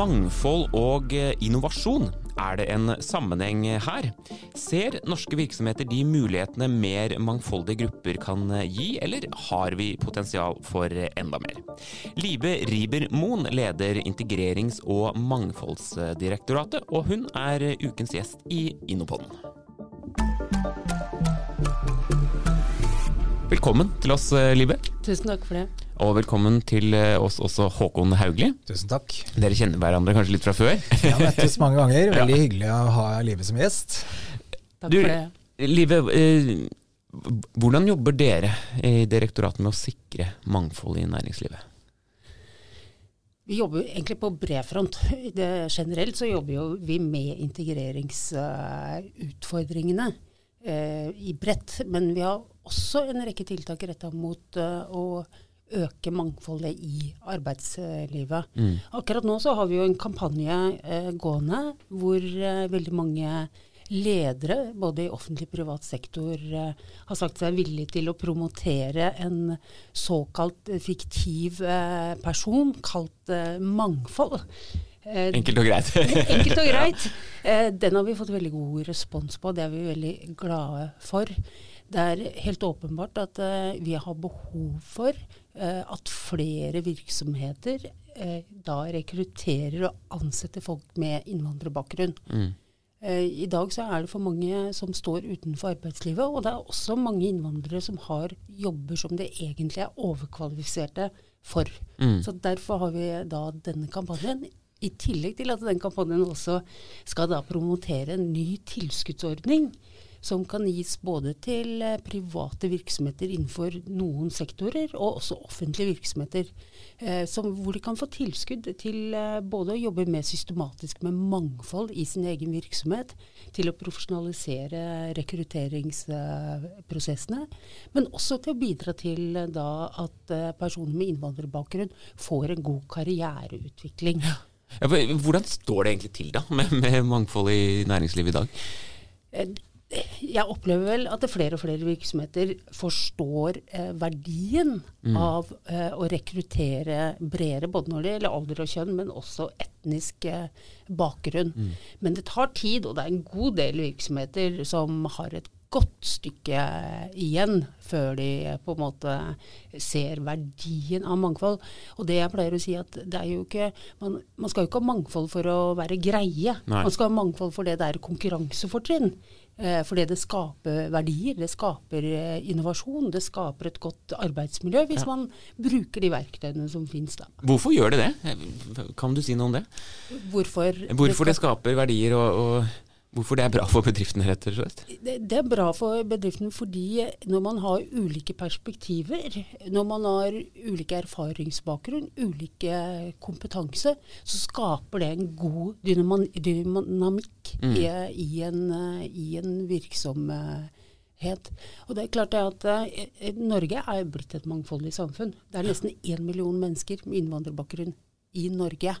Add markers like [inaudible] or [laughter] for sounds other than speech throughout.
Mangfold og eh, innovasjon. Er det en sammenheng her? Ser norske virksomheter de mulighetene mer mangfoldige grupper kan eh, gi, eller har vi potensial for eh, enda mer? Libe Riber Moen leder Integrerings- og mangfoldsdirektoratet, og hun er ukens gjest i Innopoden. Velkommen til oss, Libe. Tusen takk for det. Og velkommen til oss også, Håkon Haugli. Tusen takk. Dere kjenner hverandre kanskje litt fra før? Vi har møttes [laughs] mange ganger. Veldig ja. hyggelig å ha Live som gjest. Takk du, for det. Live, eh, hvordan jobber dere i direktoratet med å sikre mangfold i næringslivet? Vi jobber egentlig på bred front. generelt så jobber vi med integreringsutfordringene uh, i bredt. Men vi har også en rekke tiltak retta mot uh, å øke mangfoldet i arbeidslivet. Mm. Akkurat nå så har vi jo en kampanje eh, gående hvor veldig mange ledere, både i offentlig og privat sektor, eh, har sagt seg villige til å promotere en såkalt fiktiv uh, person kalt uh, mangfold. Enkelt og greit. [laughs] enkelt og greit. den har vi fått veldig god respons på, det er vi veldig glade for. Det er helt åpenbart at vi har behov for at flere virksomheter da rekrutterer og ansetter folk med innvandrerbakgrunn. Mm. Eh, I dag så er det for mange som står utenfor arbeidslivet, og det er også mange innvandrere som har jobber som de egentlig er overkvalifiserte for. Mm. Så Derfor har vi da denne kampanjen. I tillegg til at den kampanjen også skal da promotere en ny tilskuddsordning som kan gis både til eh, private virksomheter innenfor noen sektorer, og også offentlige virksomheter. Eh, som, hvor de kan få tilskudd til eh, både å jobbe mer systematisk med mangfold i sin egen virksomhet, til å profesjonalisere rekrutteringsprosessene, men også til å bidra til da at personer med innvandrerbakgrunn får en god karriereutvikling. Ja. Hvordan står det egentlig til da med, med mangfold i næringslivet i dag? Jeg opplever vel at flere og flere virksomheter forstår eh, verdien mm. av eh, å rekruttere bredere, både når det gjelder alder og kjønn, men også etnisk eh, bakgrunn. Mm. Men det tar tid, og det er en god del virksomheter som har et godt stykke igjen før de på en måte ser verdien av mangfold. Og det jeg pleier å si at det er jo ikke Man, man skal jo ikke ha mangfold for å være greie. Nei. Man skal ha mangfold for det det er konkurransefortrinn. Eh, fordi det skaper verdier, det skaper eh, innovasjon, det skaper et godt arbeidsmiljø hvis ja. man bruker de verktøyene som finnes da. Hvorfor gjør det det? Kan du si noe om det? Hvorfor, Hvorfor det, skaper verdier og, og Hvorfor det er bra for bedriftene, rett og slett? Det, det, er bra for bedriftene fordi når man har ulike perspektiver, når man har ulike erfaringsbakgrunn, ulike kompetanse, så skaper det en god dynamikk mm. i, i, en, i, en, virksomhet. Og det er klart at uh, Norge er blitt et mangfoldig samfunn. Det er nesten én million mennesker med innvandrerbakgrunn i Norge.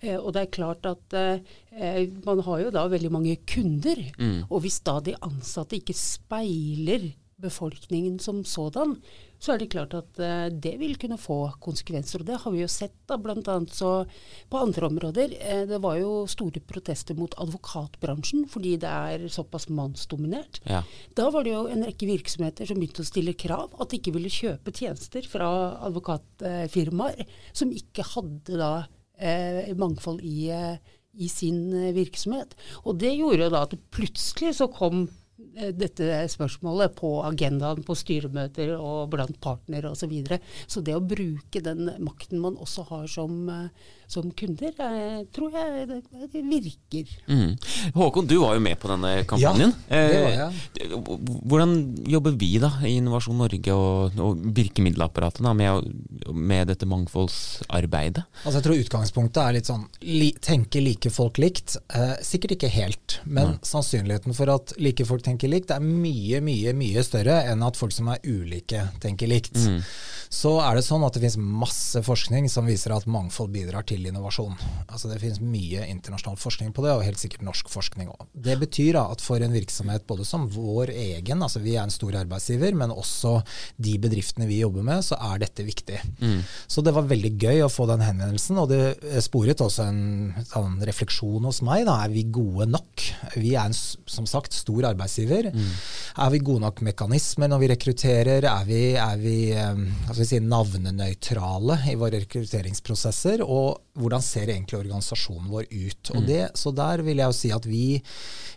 Eh, og det er klart at eh, man har jo da veldig mange kunder. Mm. Og hvis da de ansatte ikke speiler befolkningen som sådan, så er det klart at det vil kunne få konsekvenser. Og det har vi jo sett da, bl.a. så på andre områder. Det var jo store protester mot advokatbransjen fordi det er såpass mannsdominert. Ja. Da var det jo en rekke virksomheter som begynte å stille krav. At de ikke ville kjøpe tjenester fra advokatfirmaer som ikke hadde da eh, mangfold i, eh, i, sin eh, virksomhet. Og det gjorde da at plutselig så kom eh, dette spørsmålet på agendaen på styremøter og blant partnere osv. Så, videre. så det å bruke den makten man også har som, som kunder, jeg tror jeg det, det virker. Mm. Håkon, du var jo med på denne kampanjen. Ja, det var jeg. Eh, hvordan jobber vi da i Innovasjon Norge og, og virkemiddelapparatet da, med, med, dette mangfoldsarbeidet? Altså jeg tror utgangspunktet er litt sånn li, tenke like folk likt. Eh, sikkert ikke helt, men mm. sannsynligheten for at like folk tenker likt er mye, mye, mye større enn at folk som er ulike tenker likt. Mm. Så er det sånn at det finnes masse forskning som viser at mangfold bidrar til innovasjon. Altså Det finnes mye internasjonal forskning på det, og helt sikkert norsk forskning òg. Det betyr da at for en virksomhet både som vår egen, altså vi er en stor arbeidsgiver, men også de bedriftene vi jobber med, så er dette viktig. Mm. Så det var veldig gøy å få den henvendelsen, og det sporet også en, en sånn refleksjon hos meg. da, Er vi gode nok? Vi er en som sagt stor arbeidsgiver. Mm. Er vi gode nok mekanismer når vi rekrutterer? Er vi, er vi altså si, navnenøytrale i våre rekrutteringsprosesser? Og hvordan ser egentlig organisasjonen vår ut? Og mm. det, så der vil jeg jo si at vi,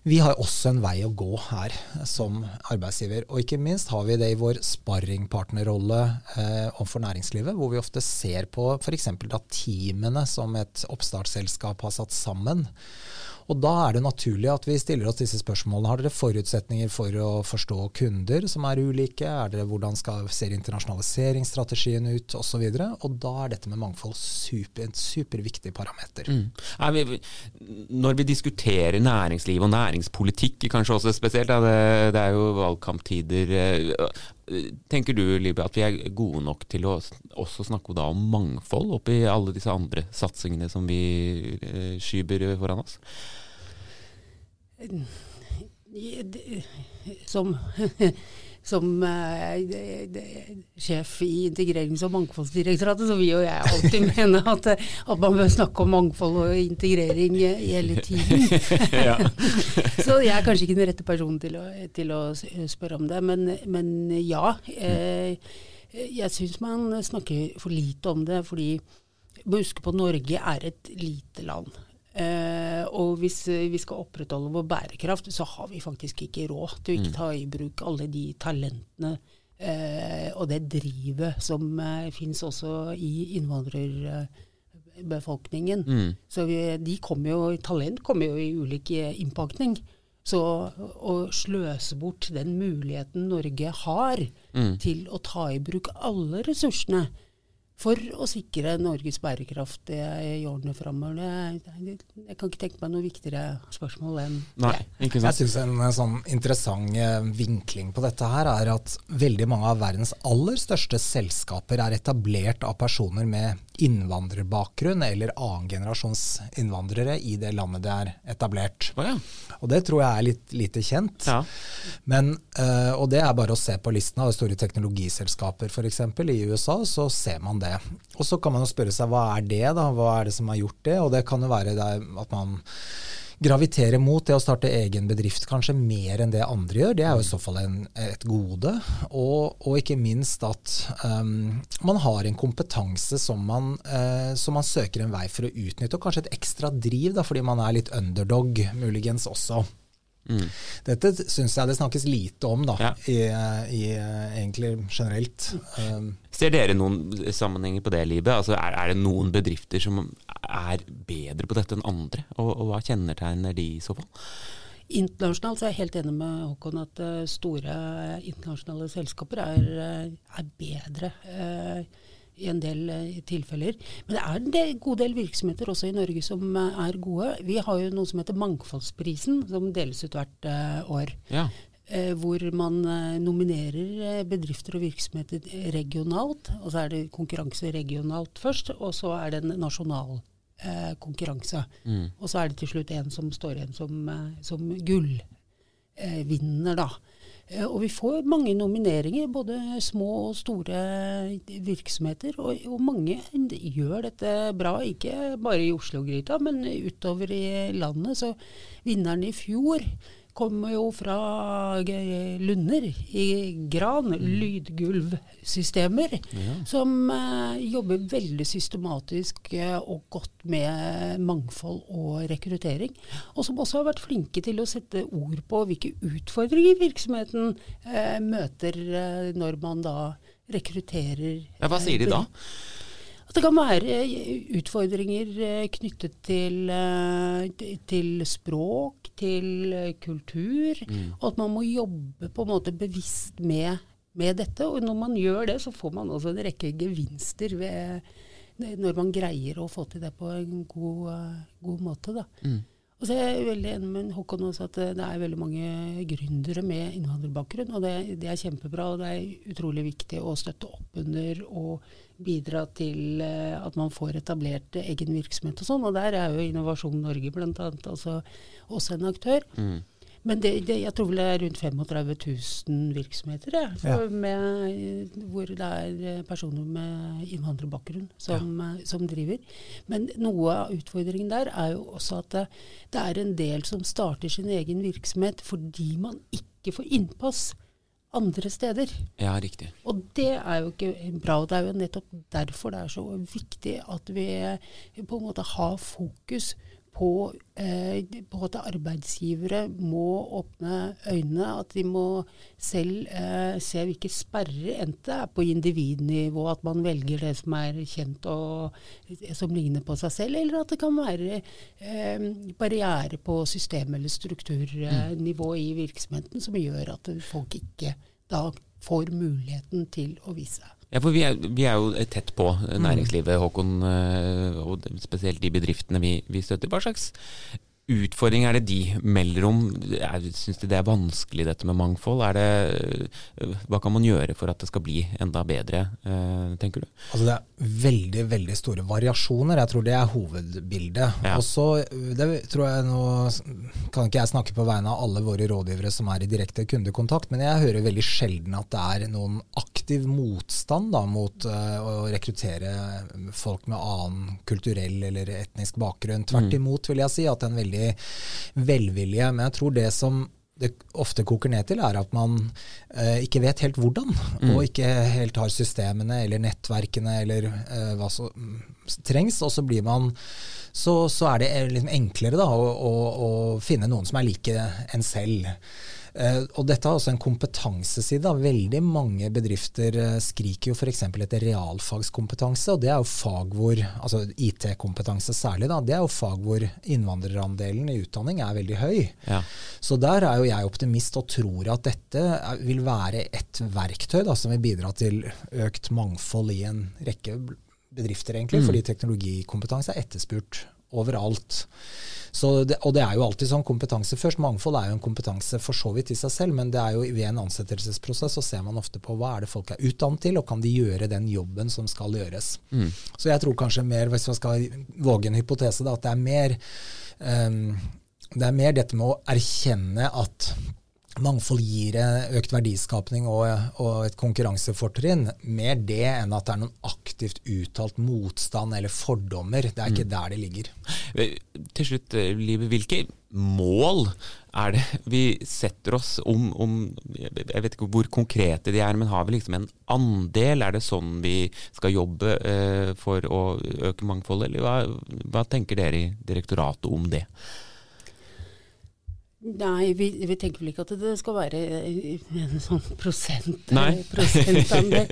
vi har også en vei å gå her som arbeidsgiver. Og ikke minst har vi det i vår sparringpartnerrolle eh, overfor næringslivet, hvor vi ofte ser på f.eks. da teamene som et oppstartsselskap har satt sammen. Og da er det naturlig at vi stiller oss disse spørsmålene. Har dere forutsetninger for å forstå kunder som er ulike? Er dere, hvordan skal, ser internasjonaliseringsstrategien ut? Og, så og da er dette med mangfold super, en superviktig parameter. Mm. Når vi diskuterer næringsliv og næringspolitikk, kanskje også spesielt, det, er jo valgkamptider. Tenker du Libya, at vi er gode nok til å også snakke om mangfold oppi alle disse andre satsingene som vi eh, skyver foran oss? Som, [laughs] som uh, sjef i Integrerings- og mangfoldsdirektoratet, så vil jo jeg alltid [laughs] mene at, at, man bør snakke om mangfold og integrering hele tiden. [laughs] [laughs] så jeg er kanskje ikke den rette personen til å, til å spørre om det, men, men ja. Eh, jeg syns man snakker for lite om det, fordi må huske på at Norge er et lite land. Uh, og hvis vi skal opprettholde vår bærekraft, så har vi faktisk ikke råd til å ikke mm. ta i bruk alle de talentene uh, og det drivet som uh, finnes også i innvandrerbefolkningen. Mm. Så vi, de kommer jo, talent kommer jo i ulik innpakning. Så å sløse bort den muligheten Norge har mm. til å ta i bruk alle ressursene for å sikre Norges bærekraft i årene framover. Jeg kan ikke tenke meg noe viktigere spørsmål enn Nei, ikke sant. Jeg syns en sånn interessant eh, vinkling på dette her er at veldig mange av verdens aller største selskaper er etablert av personer med innvandrerbakgrunn eller annengenerasjons innvandrere i det landet det er etablert. Oh, ja. Og det tror jeg er litt lite kjent. Ja. Men, uh, og det er bare å se på listen av store teknologiselskaper f.eks. i USA, så ser man det. Og så kan man jo spørre seg hva er det, da? Hva er det som har gjort det? Og det kan jo være at man gravitere mot det å starte egen bedrift kanskje mer enn det andre gjør, det er jo i så fall en, et gode. Og, og, ikke minst at um, man har en kompetanse som man, uh, som man, søker en vei for å utnytte, og kanskje et ekstra driv da, fordi man er litt underdog, muligens også. Mm. Dette syns jeg det snakkes lite om, da, ja. i, i, egentlig generelt. Um, Ser dere noen sammenhenger på det, Libe? Altså, er, er, det noen bedrifter som er bedre på dette enn andre, og, og hva kjennetegner de i så fall? Internasjonalt så er jeg helt enig med Håkon at uh, store internasjonale selskaper er, uh, er bedre. Uh, i en del uh, tilfeller. Men det er en del, god del virksomheter også i Norge som uh, er gode. Vi har jo noe som heter Mangfoldsprisen, som deles ut hvert uh, år. Ja. hvor man nominerer bedrifter og virksomheter regionalt. Og så er det konkurranse regionalt først, og så er det en nasjonal konkurranse. Mm. Og så er det til slutt en som står igjen som, som gullvinner, da. Eh, og vi får mange nomineringer, både små og store virksomheter. Og, og mange gjør dette bra, ikke bare i Oslo-gryta, men utover i landet. Så vinneren i fjor kommer jo fra Lunder i Gran, mm. lydgulvsystemer, ja. som uh, jobber veldig systematisk uh, og godt med mangfold og rekruttering. Og som også har vært flinke til å sette ord på hvilke utfordringer virksomheten uh, møter når man da rekrutterer. Ja, hva sier de da? At det kan være utfordringer eh, knyttet til, eh, til språk, til eh, kultur, mm. og at man må jobbe på en måte bevisst med, med, dette. Og når man gjør det, så får man også en rekke gevinster ved, når man greier å få til det på en god, god måte. Da. Mm. Og så er jeg veldig enig med Håkon også at det er veldig mange gründere med innvandrerbakgrunn. Og det, det, er kjempebra, og det er utrolig viktig å støtte opp under og bidra til uh, at man får etablert egen virksomhet og sånn. Og der er jo Innovasjon Norge bl.a. Altså også en aktør. Mm. Men det, det, jeg tror vel det er rundt 35 000 virksomheter ja, for, ja. med, hvor det er personer med innvandrerbakgrunn som, ja. som, driver. Men noe av utfordringen der er jo også at det, det, er en del som starter sin egen virksomhet fordi man ikke får innpass andre steder. Ja, riktig. Og det er jo ikke bra. og Det er jo nettopp derfor det er så viktig at vi på en måte har fokus på, eh, på, at arbeidsgivere må åpne øynene. At de må selv eh, se hvilke sperrer, enten er på individnivå, at man velger det som er kjent og som ligner på seg selv, eller at det kan være eh, barriere på system- eller strukturnivå i virksomheten som gjør at folk ikke da får muligheten til å vise seg. Ja, for vi er, vi er, jo tett på næringslivet, Håkon, eh, og spesielt de bedriftene vi, vi støtter. Hva slags utfordring er det de melder om? Syns de det er vanskelig dette med mangfold? Det, hva kan man gjøre for at det skal bli enda bedre, eh, tenker du? Altså det er veldig veldig store variasjoner. Jeg tror det er hovedbildet. Ja. Og så tror jeg nå kan ikke jeg snakke på vegne av alle våre rådgivere som er i direkte kundekontakt, men jeg hører veldig sjelden at det er noen aktiv motstand da, mot uh, å rekruttere folk med annen kulturell eller etnisk bakgrunn. Tvert mm. imot vil jeg si at en veldig veldig velvilje. Men jeg tror det som det ofte koker ned til, er at man uh, ikke vet helt hvordan. Mm. Og ikke helt har systemene eller nettverkene eller uh, hva som trengs. Og så blir man Så, så er det liksom enklere da, å, å, å, finne noen som er like en selv. Uh, og dette har også en kompetanseside. Veldig mange bedrifter uh, skriker jo f.eks. etter realfagskompetanse, og det er jo fag hvor altså IT-kompetanse særlig, da, det er jo fag hvor innvandrerandelen i utdanning er veldig høy. Ja. Så der er jo jeg optimist og tror at dette vil være et verktøy da, som vil bidra til økt mangfold i en rekke bedrifter, egentlig, mm. fordi teknologikompetanse er etterspurt overalt. Det, og det er jo alltid sånn kompetanse først. Mangfold er jo en kompetanse for så vidt i seg selv, men det er jo ved en ansettelsesprosess så ser man ofte på hva er det folk er utdannet til, og kan de gjøre den jobben som skal gjøres. Mm. Så jeg tror kanskje mer, hvis man skal våge en hypotese, da, at det er mer um, det er mer dette med å erkjenne at mangfold gir økt verdiskapning og, og, et konkurransefortrinn. Mer det enn at det er noen aktivt uttalt motstand eller fordommer. Det er ikke mm. der det ligger. Eh, til slutt, Libe, hvilke mål er det vi setter oss om, om, Jeg vet ikke hvor konkrete de er, men har vi liksom en andel? Er det sånn vi skal jobbe eh, for å øke mangfoldet, eller hva, hva tenker dere i direktoratet om det? Nei, vi, vi, tenker vel ikke at det skal være en sånn prosent, prosentandel.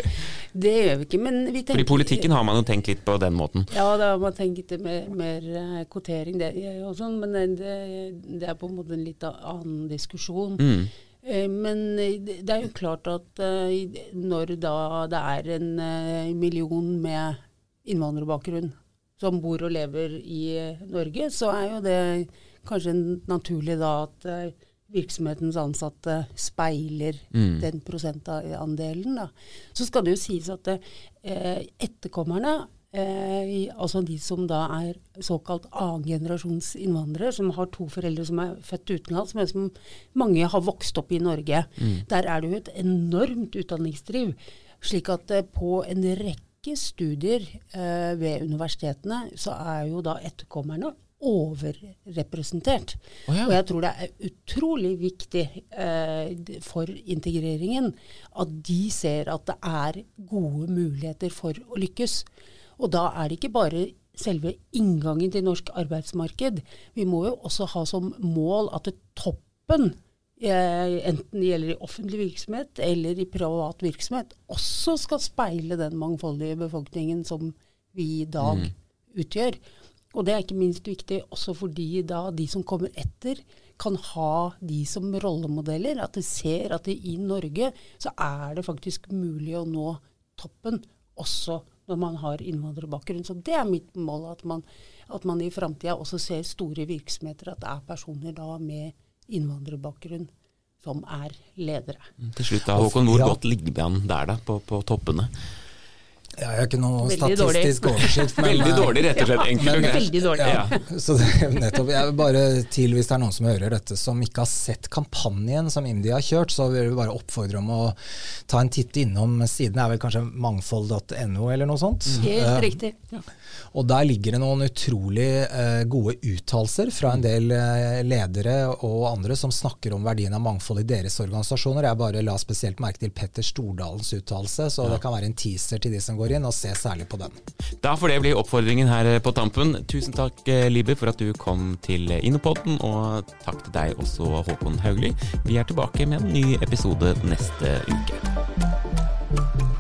det gjør vi ikke. Men vi tenker, Fordi politikken har man jo tenkt litt på den måten? Ja, da har man tenkt mer, mer eh, kvotering det, og sånn, men det, det, er på en måte en litt annen diskusjon. Mm. Eh, men det er jo klart at eh, når da det er en million med innvandrerbakgrunn som bor og lever i Norge, så er jo det kanskje naturlig da at uh, virksomhetens ansatte speiler mm. den prosentandelen. Da. Så skal det jo sies at eh, etterkommerne, eh, altså de som da er såkalt annengenerasjons innvandrere, som har to foreldre som er født utenlands, men som mange har vokst opp i Norge, mm. der er det jo et enormt utdanningsdriv. Slik at på en rekke studier ved universitetene så er jo da etterkommerne overrepresentert. Oh, ja. Og jeg tror det er utrolig viktig eh, for integreringen at de ser at det er gode muligheter for å lykkes. Og da er det ikke bare selve inngangen til norsk arbeidsmarked. Vi må jo også ha som mål at toppen, eh, enten det gjelder i offentlig virksomhet eller i privat virksomhet, også skal speile den mangfoldige befolkningen som vi i dag mm. utgjør. Og det er ikke minst viktig også fordi da de som kommer etter, kan ha de som rollemodeller. At de ser at de i Norge så er det faktisk mulig å nå toppen, også når man har innvandrerbakgrunn. Så det er mitt mål, at man, at man i framtida også ser store virksomheter, at det er personer da med innvandrerbakgrunn som er ledere. Til slutt da, Håkon, hvor Ja. godt ligger vi an der da, på, på toppene? Jeg har ikke noe Veldig dårlig. statistisk oversikt. men, Veldig eh, dårlig, rett og slett. Enkelt og greit. Veldig dårlig. Ja. Så det, [laughs] nettopp, jeg vil bare til Hvis det er noen som hører dette som ikke har sett kampanjen som IMDi har kjørt, så vil vi bare oppfordre om å ta en titt innom siden. er vel kanskje mangfold.no eller noe sånt. Helt uh, riktig. Og der ligger det noen utrolig uh, gode uttalelser fra en del uh, ledere og andre som snakker om verdien av mangfold i deres organisasjoner. Jeg bare la spesielt merke til Petter Stordalens uttalelse, så det kan være en teaser til de som går inn, og se særlig på den. Da får det bli oppfordringen her på tampen. Tusen takk, eh, Libe, for at du kom til Innopodden, og takk til deg også, Håkon Haugli. Vi er tilbake med en ny episode neste uke.